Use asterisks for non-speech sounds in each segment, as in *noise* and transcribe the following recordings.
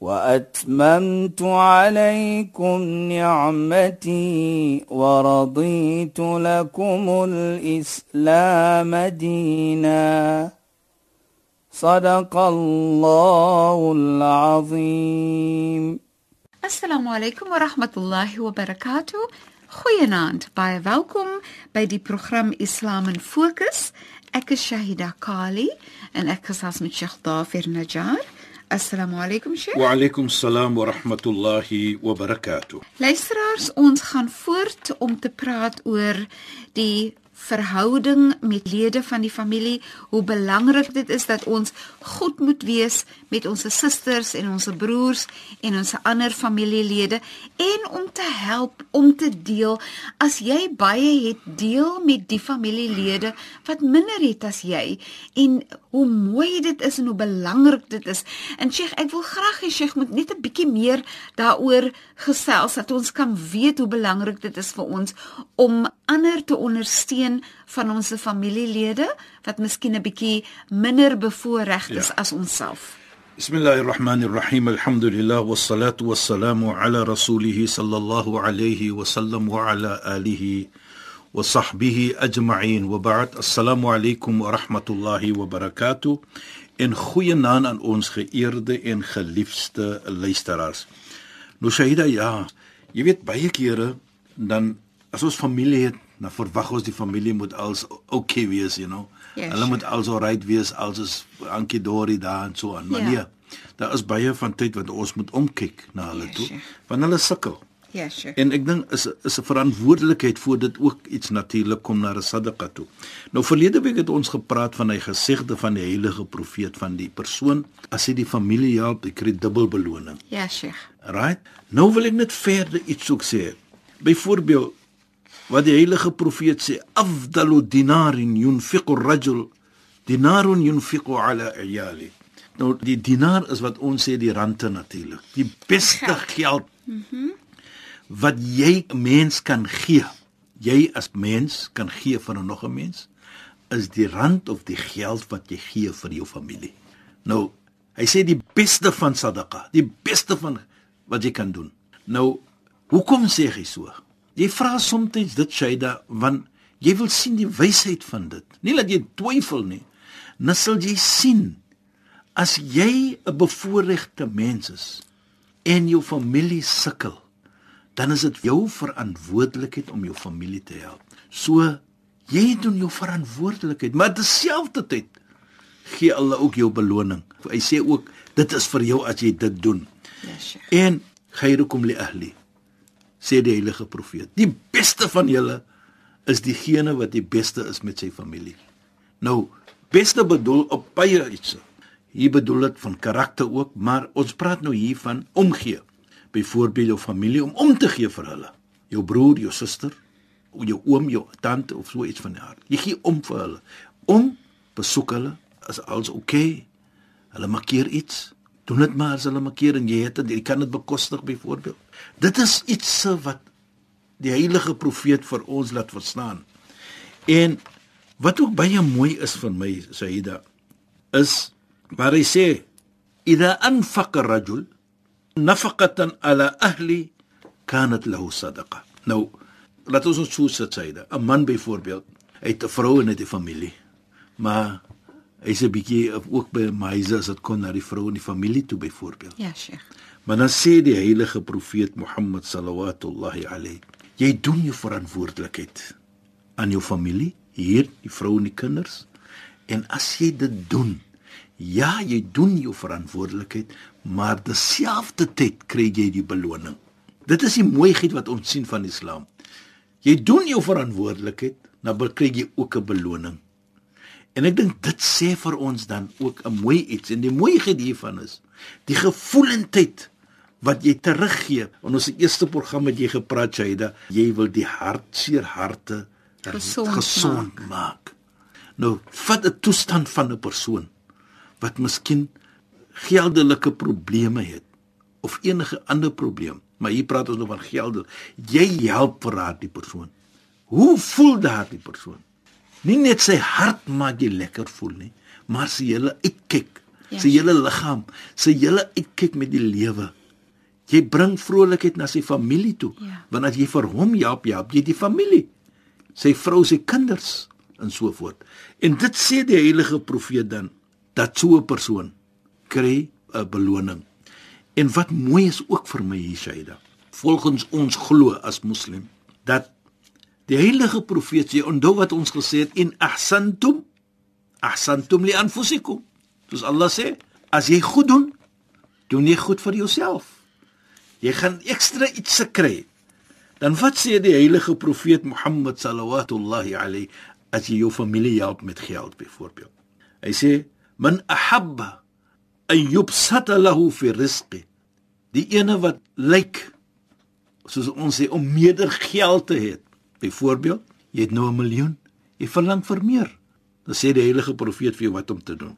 واتممت عليكم نعمتي ورضيت لكم الاسلام دينا صدق الله العظيم Assalamu alaykum wa rahmatullahi wa barakatuh. Goeienaand. Baie welkom by die program Islam in Fokus. Ek is Shahida Kali en ek gesels met Sheikh Dafir Najjar. Assalamu alaykum Sheikh. Wa alaykum salaam wa rahmatullahi wa barakatuh. Luisteraars, ons gaan voort om te praat oor die verhouding met lede van die familie, hoe belangrik dit is dat ons goed moet wees met ons susters en ons broers en ons ander familielede en om te help om te deel as jy baie het deel met die familielede wat minder het as jy en hoe mooi dit is en hoe belangrik dit is. En Sheikh, ek wil graag hê Sheikh moet net 'n bietjie meer daaroor gesels dat ons kan weet hoe belangrik dit is vir ons om ander te ondersteun van ons familielede wat miskien 'n bietjie minder bevoorreg is ja. as onsself. Bismillahirrahmanirrahim. Alhamdulillah wassalatu wassalamu ala rasulih sallallahu alayhi wa sallam wa ala alihi wa sahbihi ajma'in. Wa ba'd. Assalamu alaykum wa rahmatullahi wa barakatuh. En goeie naam aan ons geëerde en geliefde luisteraars. Nou Shahida, ja, jy weet baie kere dan as ons familie het, dan verwag ons die familie moet als okay wees, you know. Yes, Hulle moet also right wees als is Ankie Dori daar en so aan. Maar yeah. nee, daar is baie van tyd wat ons moet omkyk na hulle yes, toe, want hulle sukkel. Ja, yes, sure. En ek dink is is 'n verantwoordelikheid voor dit ook iets natuurlik kom na 'n sadaqa toe. Nou verlede week het ons gepraat van hy gesegde van die heilige profeet van die persoon as hy die familie help, hy kry dubbel beloning. Ja, Sheikh. Right? Nou wil ek net verder iets ook sê. Byvoorbeeld wat die heilige profeet sê afdalu dinarin yunfiqu ar-rajul dinarun yunfiqu ala iyali. Nou die dinar is wat ons sê die rande natuurlik die beste geld. -hmm. wat jy 'n mens kan gee jy as mens kan gee vir nog 'n mens is die rand of die geld wat jy gee vir jou familie. Nou hy sê die beste van sadaqa die beste van wat jy kan doen. Nou hoekom sê hy so Jy vra soms dit Shaida want jy wil sien die wysheid van dit. Nie dat jy twyfel nie. Nou sal jy sien as jy 'n bevoorregte mens is en jou familie sukkel, dan is dit jou verantwoordelikheid om jou familie te help. So jy doen jou verantwoordelikheid, maar terselfdertyd gee hulle ook jou beloning. Hy sê ook dit is vir jou as jy dit doen. Ja, yes, Sheikh. En khairukum li ahli sê die heilige profeet. Die beste van julle is diegene wat die beste is met sy familie. Nou, beste bedoel op baie iets. Hier bedoel dit van karakter ook, maar ons praat nou hier van omgee. Byvoorbeeld jou familie om om te gee vir hulle. Jou broer, jou suster, of jou oom, jou tante of so iets van die aard. Jy gee om vir hulle. Om besoek hulle as alles oké. Okay. Hulle maak keer iets. Doen dit maar as hulle maak keer en jy het dit, jy kan dit bekostig byvoorbeeld. Dit is iets wat die heilige profeet vir ons laat verstaan. En wat ook baie mooi is vir my Saida is waar hy sê idha anfaqa rajul nafaqatan ala ahli kanat lahu sadaqa. Nou laat ons ons sê Saida, 'n man byvoorbeeld, hy het 'n vrou en 'n familie. Maar hy's 'n bietjie ook by myse as dit kon na die vrou en die familie toe byvoorbeeld. Ja, Sheikh. Maar dan sê die heilige profeet Mohammed sallallahu alayhi, jy doen jou verantwoordelikheid aan jou familie, hier die vrou en die kinders. En as jy dit doen, ja, jy doen jou verantwoordelikheid, maar terselfdertyd kry jy die beloning. Dit is die mooiheid wat ons sien van Islam. Jy doen jou verantwoordelikheid, dan kry jy ook 'n beloning. En ek dink dit sê vir ons dan ook 'n mooi iets en die mooiheid hiervan is die gevoelendheid wat jy teruggee. In ons eerste program het jy gepraat Shaida, jy wil die hartseer harte Gesond gesond maak. maak. Nou, vat 'n toestand van 'n persoon wat miskien geldelike probleme het of enige ander probleem, maar hier praat ons nou van geld. Jy help vir daardie persoon. Hoe voel daardie persoon? Nie net sy hart maak jy lekker voel nie, maar sy hele uitkyk, Ja. sy hele liggaam, sy hele uitkyk met die lewe. Jy bring vrolikheid na sy familie toe, Ja. want as jy vir hom help, help jy die familie. Sy vrou, sy kinders en so voort. En dit sê die heilige profeet dan dat so 'n persoon kry 'n beloning. En wat mooi is ook vir my hier Shaida. Volgens ons glo as moslim dat die heilige profeet sê onthou wat ons gesê het in ahsantum ahsantum li anfusikum. Dis Allah sê as jy goed doen, doen jy goed vir jouself. Jy gaan ekstra iets se kry. Dan wat sê die heilige profeet Mohammed sallallahu alayhi as jy jou familie help met geld byvoorbeeld. Hy sê man ahabba an yubsata lahu fi rizqi. Die ene wat lyk soos ons sê om meer geld te hê. Byvoorbeeld, jy het nou 'n miljoen, jy verlang vir meer. Dan sê die heilige profeet vir jou wat om te doen.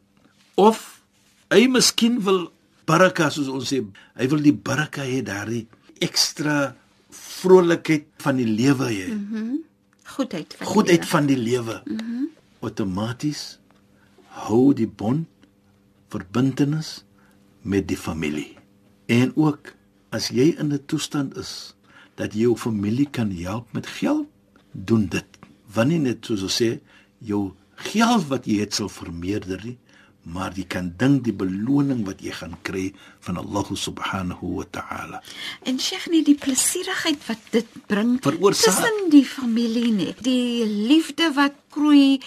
Of hy miskien wil baraka soos ons sê, hy wil die baraka hê daardie ekstra vrolikheid van die lewe hê. Mm -hmm. Goedheid van die Goedheid lewe. van die lewe. Mm -hmm. Outomaties hou die bond verbintenis met die familie. En ook as jy in 'n toestand is dat jy jou familie kan help met geld, doen dit. Wanneer net soos ons sê, jou geld wat jy het sal vermeerder nie, maar jy kan dink die beloning wat jy gaan kry van Allah subhanahu wa ta'ala. En Sheikh nie die plesierigheid wat dit bring tussen die familie nie. Die liefde wat groei,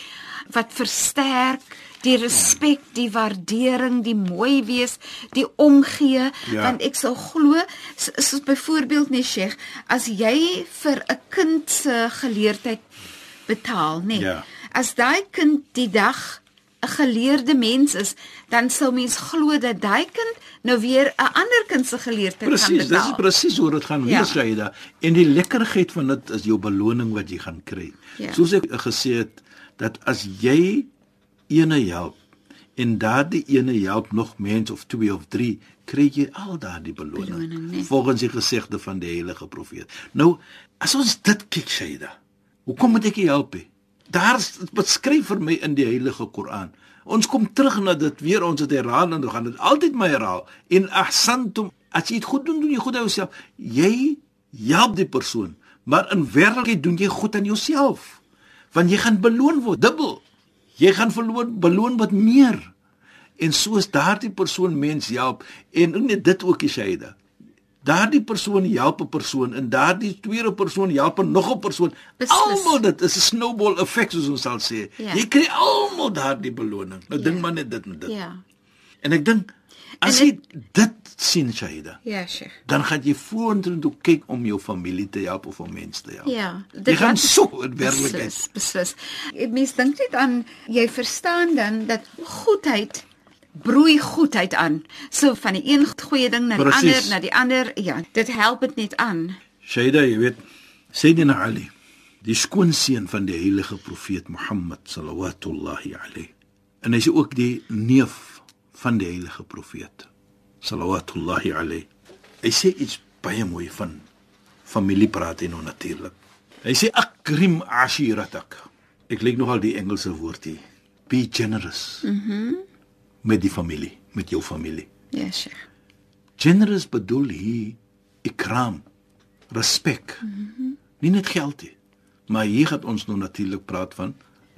wat versterk, die respek, die waardering, die mooi wees, die omgee, Ja. want ek sal glo soos byvoorbeeld nee Sheikh, as jy vir 'n kind se geleerdheid betaal, nê. Ja. As daai kind die dag 'n geleerde mens is, dan sou mens glo dat daai kind nou weer 'n ander kind se geleerdheid gaan Presies, dis betaal. is presies hoe dit gaan Ja. wees, Shaida. En die lekkerheid van dit is jou beloning wat jy gaan kry. Ja. Soos ek gesê het dat as jy ene help en daardie ene help nog mens of 2 of 3, kry jy al daardie beloning. Beloning, nee. Volgens die gesegde van die heilige profeet. Nou, as ons dit kyk, Shaida, hoekom moet ek jou help? He? Daar beskryf vir my in die heilige Koran. Ons kom terug na dit weer ons het herhaal en ons gaan dit altyd maar herhaal. In ahsantum as jy dit goed doen, doen jy goed aan jouself. Jy help die persoon, maar in werklikheid doen jy goed aan jouself. Want jy gaan beloon word dubbel. Jy gaan verloon beloon wat meer. En soos daardie persoon mens help en net dit ook die Shaida. Daardie persoon help 'n persoon en daardie tweede persoon help nog 'n persoon. Almal dit is 'n snowball effek soos ons sal sê. Ja. Jy kry almal daardie beloning. Nou Ja. dink maar net dit met dit. Ja. En ek dink as jy dit sien Shaida, Ja, Sheikh. dan gaan jy vorentoe toe kyk om jou familie te help of om mense te help. Ja, Jy gaan laat- *laughs* so in werklikheid. Beslis, beslis. Mens dink net aan jy verstaan dan dat goedheid broei goedheid aan. So van die een goeie ding na die Precies. ander, na die ander. Ja, dit help dit net aan. Shaida, jy weet, Sayyidina Ali, die skoonseun van die heilige profeet Mohammed sallallahu alayhi. En hy is ook die neef van die heilige profeet sallallahu alayhi. Hy sê iets baie mooi van familie praat en nou natuurlik. Hy sê akrim ashiratak. Ek leek nogal die Engelse woord hier. Be generous. Mhm. Mm met die familie, met jou familie. Ja, Sheikh. Generous bedoel hier ikram, respek. Mm -hmm. Nie net geld nie. Maar hier gaan ons nou natuurlik praat van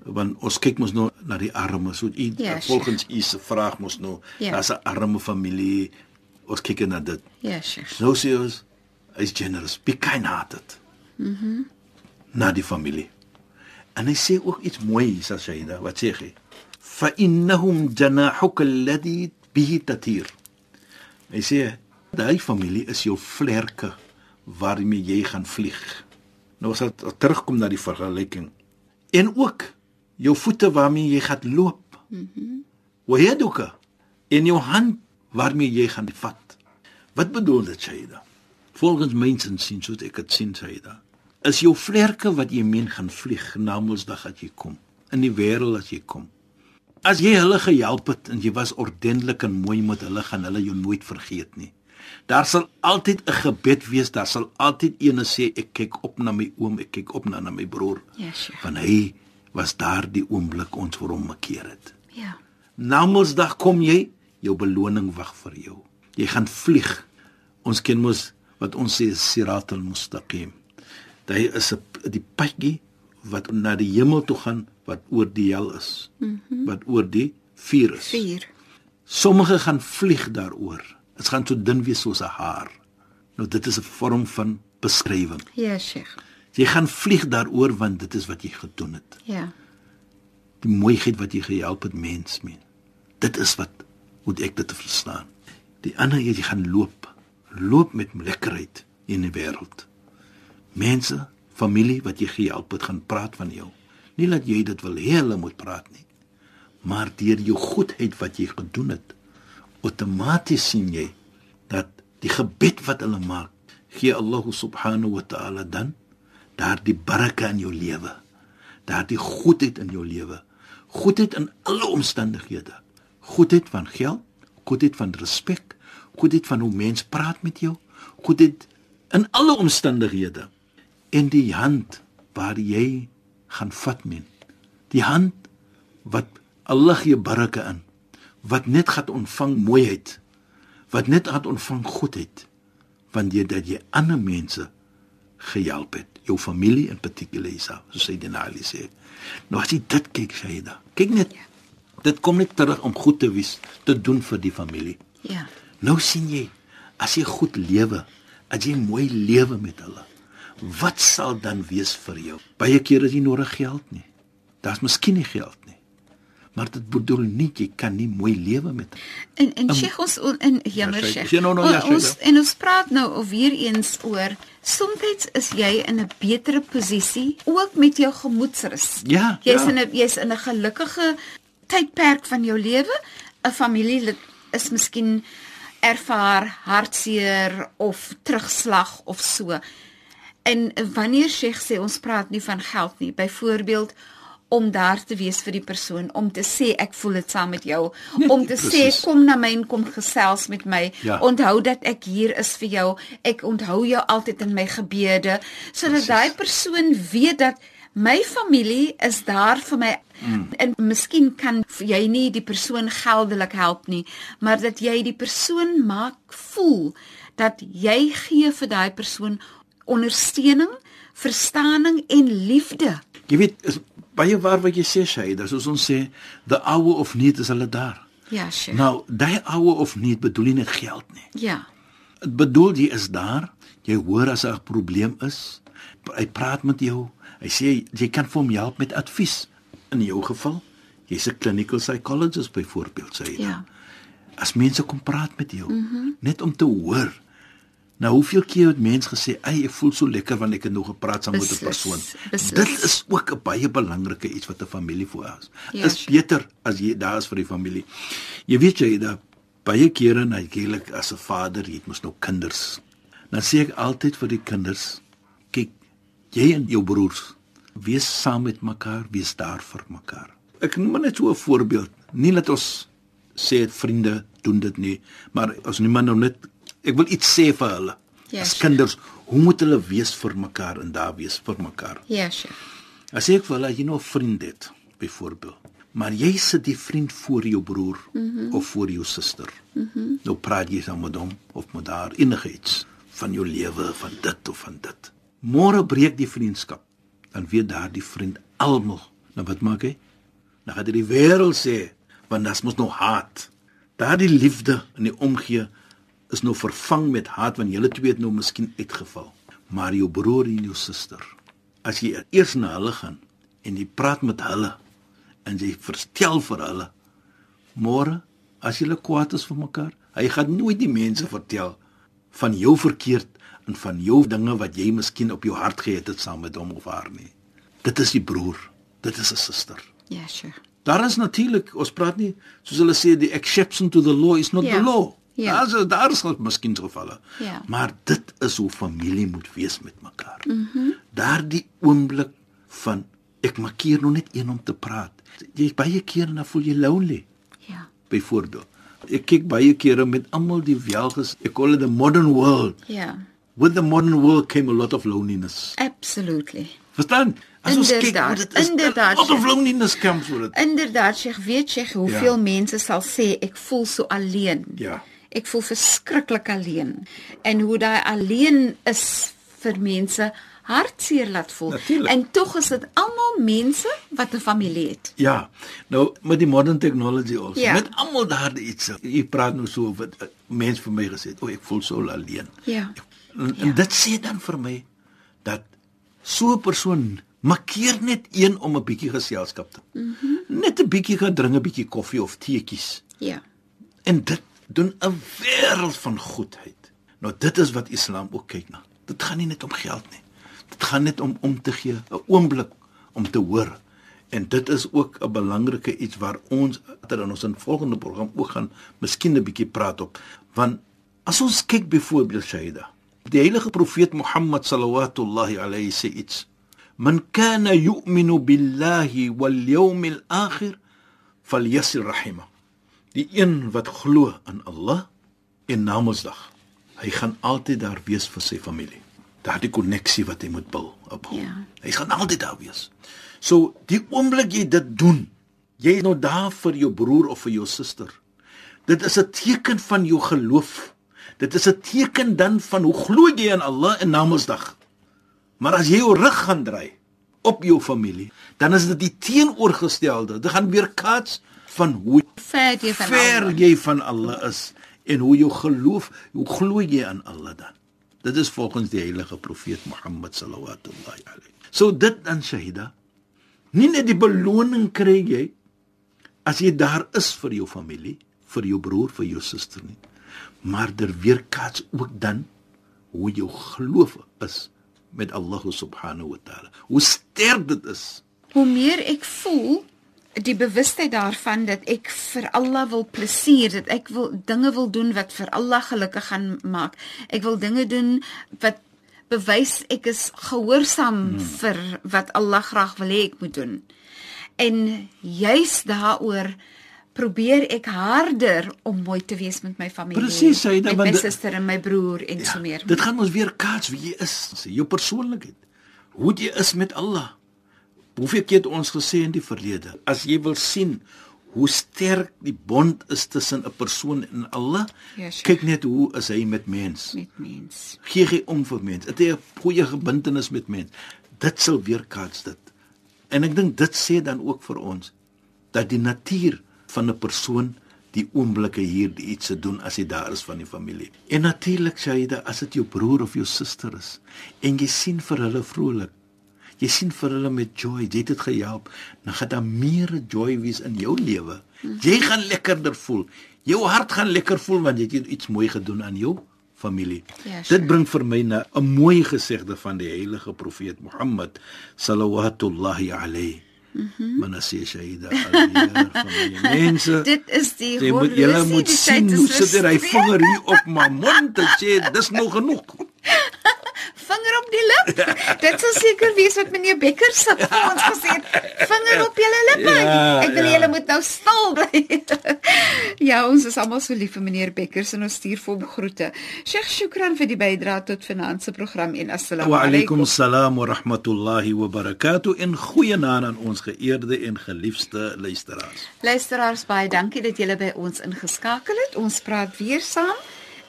want ons kyk mos nou na die arme. So u Ja, volgens u se vraag mos nou, Ja. daar's 'n arme familie. Ons kyk na dit. Ja, Sheikh. Nou sê ons hy's generous, be kind-hearted. Mhm. Mm na die familie. En hy sê ook iets mooi hier, Shaida, wat sê hy? Fa innahum janahuka alladhi bihi tatir. Hy sê daai familie is jou vlerke waarmee jy gaan vlieg. Nou as dit terugkom na die vergelyking. En ook jou voete waarmee jy gaan loop. Mhm. Mm Wayaduka in jou hand waarmee jy gaan vat. Wat bedoel dit Shaida? Volgens mense sien soos ek dit sien Shaida. Is jou vlerke wat jy meen gaan vlieg na Mondsdag as jy kom in die wêreld as jy kom. As jy hulle gehelp het en jy was ordentlik en mooi met hulle, gaan hulle jou nooit vergeet nie. Daar sal altyd 'n gebed wees, daar sal altyd eene sê ek kyk op na my oom, ek kyk op na, na my broer. Ja, sure. Van hy was daar die oomblik ons vir hom gekeer het. Ja. Na Mondsdag kom jy, jou beloning wag vir jou. Jy gaan vlieg. Ons ken mos wat ons sê Sirat al-Mustaqim. Dit is 'n die padjie wat na die hemel toe gaan wat oor die hel is. Mm -hmm. Wat oor die vuur is. 4. Sommige gaan vlieg daaroor. Dit gaan so dun wees soos 'n haar. Nou dit is 'n vorm van beskrywing. Ja, Sheikh. Jy gaan vlieg daaroor want dit is wat jy gedoen het. Ja. Die mooiheid wat jy gehelp het mens meen. Dit is wat moet ek dit verstaan. Die ander is jy gaan loop. Loop met lekkerheid in die wêreld. Mense, familie wat jy gehelp het, gaan praat van jou. Nie dat jy dit wil hê hulle moet praat nie. Maar deur jou goedheid wat jy gedoen het, outomaties sien jy dat die gebed wat hulle maak, gee Allah subhanahu wa ta'ala dan daardie baraka in jou lewe. Daardie goedheid in jou lewe. Goedheid in alle omstandighede. Goedheid van geld, goedheid van respek, goedheid van hoe mens praat met jou, goedheid in alle omstandighede. En die hand waar jy gaan vat men. Die hand wat Allah gee baraka in. Wat net gaan ontvang mooiheid. Wat net gaan ontvang goedheid. Want jy dat jy ander mense gehelp het, jou familie in particular Isa, so sê die Ali sê. Nou as jy dit kyk, Shaida. Kyk net. Dit kom net terug om goed te wees, te doen vir die familie. Ja. Nou sien jy, as jy goed lewe, as jy mooi lewe met hulle, wat sal dan wees vir jou? Baie kere is jy nodig geld nie. Daar's miskien nie geld nie. Maar dit bedoel nie jy kan nie mooi lewe met. En en Sheikh ons in jammer Ja, Sheikh. Sheikh. Ja, nou, ja, ons en ons praat nou weer eens oor soms is jy in 'n betere posisie ook met jou gemoedsrus. Ja, Jy's ja. in 'n jy's in 'n gelukkige tydperk van jou lewe. 'n Familielid is miskien ervaar hartseer of terugslag of so. En wanneer Sheikh sê ons praat nie van geld nie, byvoorbeeld om daar te wees vir die persoon, om te sê ek voel dit saam met jou, om te sê presies. kom na my en kom gesels met my. Ja. Onthou dat ek hier is vir jou. Ek onthou jou altyd in my gebede, sodat daai persoon weet dat my familie is daar vir my mm. en miskien kan jy nie die persoon geldelik help nie, maar dat jy die persoon maak voel dat jy gee vir daai persoon ondersteuning, verstaaning en liefde. Jy weet, is baie waar wat jy sê, Shaida, soos ons sê, the hour of need is hulle daar. Ja, sure. Nou, daai hour of need bedoel nie net geld nie. Ja. Dit bedoel jy is daar, jy hoor as 'n probleem is, hy praat met jou, hy sê jy kan vir hom help met advies. In jou geval, jy's 'n clinical psychologist byvoorbeeld, sê jy. Ja. As mense kom praat met jou, mm -hmm. net om te hoor. Nou hoeveel keer het mense gesê, "Ag, ek voel so lekker wanneer ek het nog gepraat saam met 'n persoon." beslis. Dit is ook 'n baie belangrike iets wat 'n familie voor is. Ja, is beter as jy daar is vir die familie. Jy weet jy dat baie kere natuurlik as 'n vader, jy het mos nou kinders. Dan sê ek altyd vir die kinders, kyk, jy en jou broers, wees saam met mekaar, wees daar vir mekaar. Ek noem net so 'n voorbeeld. Nie dat ons sê vriende doen dit nie, maar as niemand nou net ek wil iets sê vir hulle. Ja, as sure. kinders, hoe moet hulle wees vir mekaar en daar wees vir mekaar? Ja, sure. As ek wil hê jy nou 'n vriend het, byvoorbeeld, maar jy sit die vriend voor jou broer mm -hmm. of voor jou suster. Mm -hmm. Nou praat jy saam met hom of met haar enigiets van jou lewe, van dit of van dit. Môre breek die vriendskap. Dan weet daardie vriend almal. Nou wat maak hy? Dan gaan hy die wêreld sê, want dit mos nou haat. Daardie liefde en die omgee is nou vervang met haat want julle twee het nou miskien uitgeval. Maar jou broer en jou suster, as jy eers na hulle gaan en jy praat met hulle en jy verstel vir hulle môre as julle kwaad is vir mekaar, hy gaan nooit die mense vertel van jou verkeerd en van jou dinge wat jy miskien op jou hart gehad het saam met hom of haar nie. Dit is die broer, dit is 'n suster. Ja, sure. Daar is natuurlik, ons praat nie soos hulle sê die exception to the law is not Ja. the law. Ja. Daar is daar is miskien gevalle. Ja. Maar dit is hoe familie moet wees met mekaar. Mhm. Mm Daardie oomblik van ek maak hier nog net een om te praat. Jy baie kere dan voel jy lonely Ja. byvoorbeeld. Ek kyk baie kere met almal die welges, ek call it the modern world. Ja. With the modern world came a lot of loneliness. Absolutely. Verstaan? As ons kyk hoe Inderdaad, dit is, inderdaad, of ja. loneliness comes with it. Inderdaad, Sheikh, weet jy hoeveel Ja. mense sal sê ek voel so alleen. Ja. Ek voel verskriklik alleen. En hoe daai alleen is vir mense hartseer laat voel. Natuurlijk. En tog is dit almal mense wat 'n familie het. Ja. Nou met die modern technology also. Ja. Met almal daar iets. Jy praat nou so wat uh, mens vir my gesê het, "O, oh, ek voel so alleen." Ja. En, en dit sê dan vir my dat so 'n persoon makkeer net een om 'n bietjie geselskap te. Mm -hmm. Net 'n bietjie gaan drink 'n bietjie koffie of teetjies. Ja. En dit doen 'n wêreld van goedheid. Nou dit is wat Islam ook kyk na. Dit gaan nie net om geld nie. Dit gaan net om om te gee, 'n oomblik om te hoor. En dit is ook 'n belangrike iets waar ons dat in ons in volgende program ook gaan miskien 'n bietjie praat op. Want as ons kyk byvoorbeeld Shaida, die heilige profeet Mohammed sallallahu alayhi sê iets. Man kana yu'minu billahi wal yawmil akhir falyasil rahimah. Die een wat glo in Allah en Namedsdag, hy gaan altyd daar wees vir sy familie. Daardie koneksie wat hy moet bou, opbou. Ja. Hy gaan altyd daar wees. So die oomblik jy dit doen, jy is nou daar vir jou broer of vir jou suster. Dit is 'n teken van jou geloof. Dit is 'n teken dan van hoe glo jy in Allah en Namedsdag. Maar as jy jou rug gaan draai op jou familie, dan is dit die teenoorgestelde. Dit gaan weer kaats van hoe Ver jy van ver Allah. jy van Allah is en hoe jou geloof, hoe glo jy aan Allah dan? Dit is volgens die heilige profeet Mohammed sallallahu alaihi. So dit dan Shahida. Nie net die beloning kry jy as jy daar is vir jou familie, vir jou broer, vir jou suster nie. Maar der weerkaats ook dan hoe jou geloof is met Allah subhanahu wa taala. Hoe sterk dit is. Hoe meer ek voel die bewustheid daarvan dat ek vir Allah wil plesier, dat ek wil dinge wil doen wat vir Allah gelukkig gaan maak. Ek wil dinge doen wat bewys ek is gehoorsaam hmm. vir wat Allah graag wil hê ek moet doen. En juis daaroor probeer ek harder om mooi te wees met my familie. Presies, sy, dan- met my suster en my broer en ja, so meer. Dit gaan ons weer kaats wie jy is, jou persoonlikheid. Hoe jy is met Allah. Hoeveel keer het ons gesê in die verlede, as jy wil sien hoe sterk die bond is tussen 'n persoon en Allah, Ja, sure. kyk net hoe is hy met mens. met mens. Gee hy om vir mens. Het hy 'n goeie verbintenis met mens. Dit sal weer kaats dit. En ek dink dit sê dan ook vir ons dat die natuur van 'n persoon die oomblikke hier iets te doen as hy daar is van die familie. En natuurlik Shaida, as dit jou broer of jou suster is en jy sien vir hulle vrolik. Jy sien vir hulle met joy, jy het dit gehelp, dan gaan daar meer joy wees in jou lewe. Jy gaan lekkerder voel. Jou hart gaan lekker voel want jy het iets mooi gedoen aan jou familie. Ja, sure. Dit bring vir my na 'n mooi gesegde van die heilige profeet Mohammed sallallahu alayhi. Mhm. Mm Manassie Shaida alweer van my *laughs* mense. Dit is die Jy moet julle horlosie, moet die sien hoe sit hy frustreerd. vinger hier op my mond te sê dis nou genoeg. *laughs* vinger op die lip. *laughs* Dit sal seker wees wat meneer Becker se vir ons gesê het. Vinger op julle lippe. Ja, Ek wil ja. julle moet nou stil bly. *laughs* ja, ons is almal so lief vir meneer Becker en ons stuur vir hom groete. Sheikh Shukran vir die bydrae tot finansie program en assalamu Wa alaykum alaykum. salaam wa rahmatullahi wa barakatuh en goeienaand aan ons geëerde en geliefde luisteraars. Luisteraars baie dankie dat julle by ons ingeskakel het. Ons praat weer saam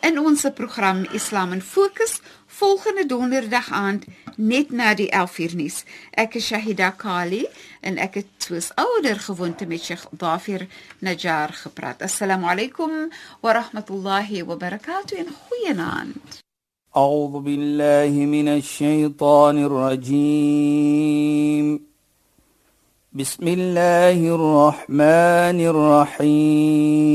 in ons program Islam in Fokus volgende donderdag aand net na die 11uur nuus. Ek is Shahida Kali en ek het soos ouer gewoonte met Sheikh Dafir Najjar gepraat. Assalamu alaykum wa rahmatullahi wa barakatuh en goeienaand. أعوذ بالله من الشيطان الرجيم بسم الله الرحمن الرحيم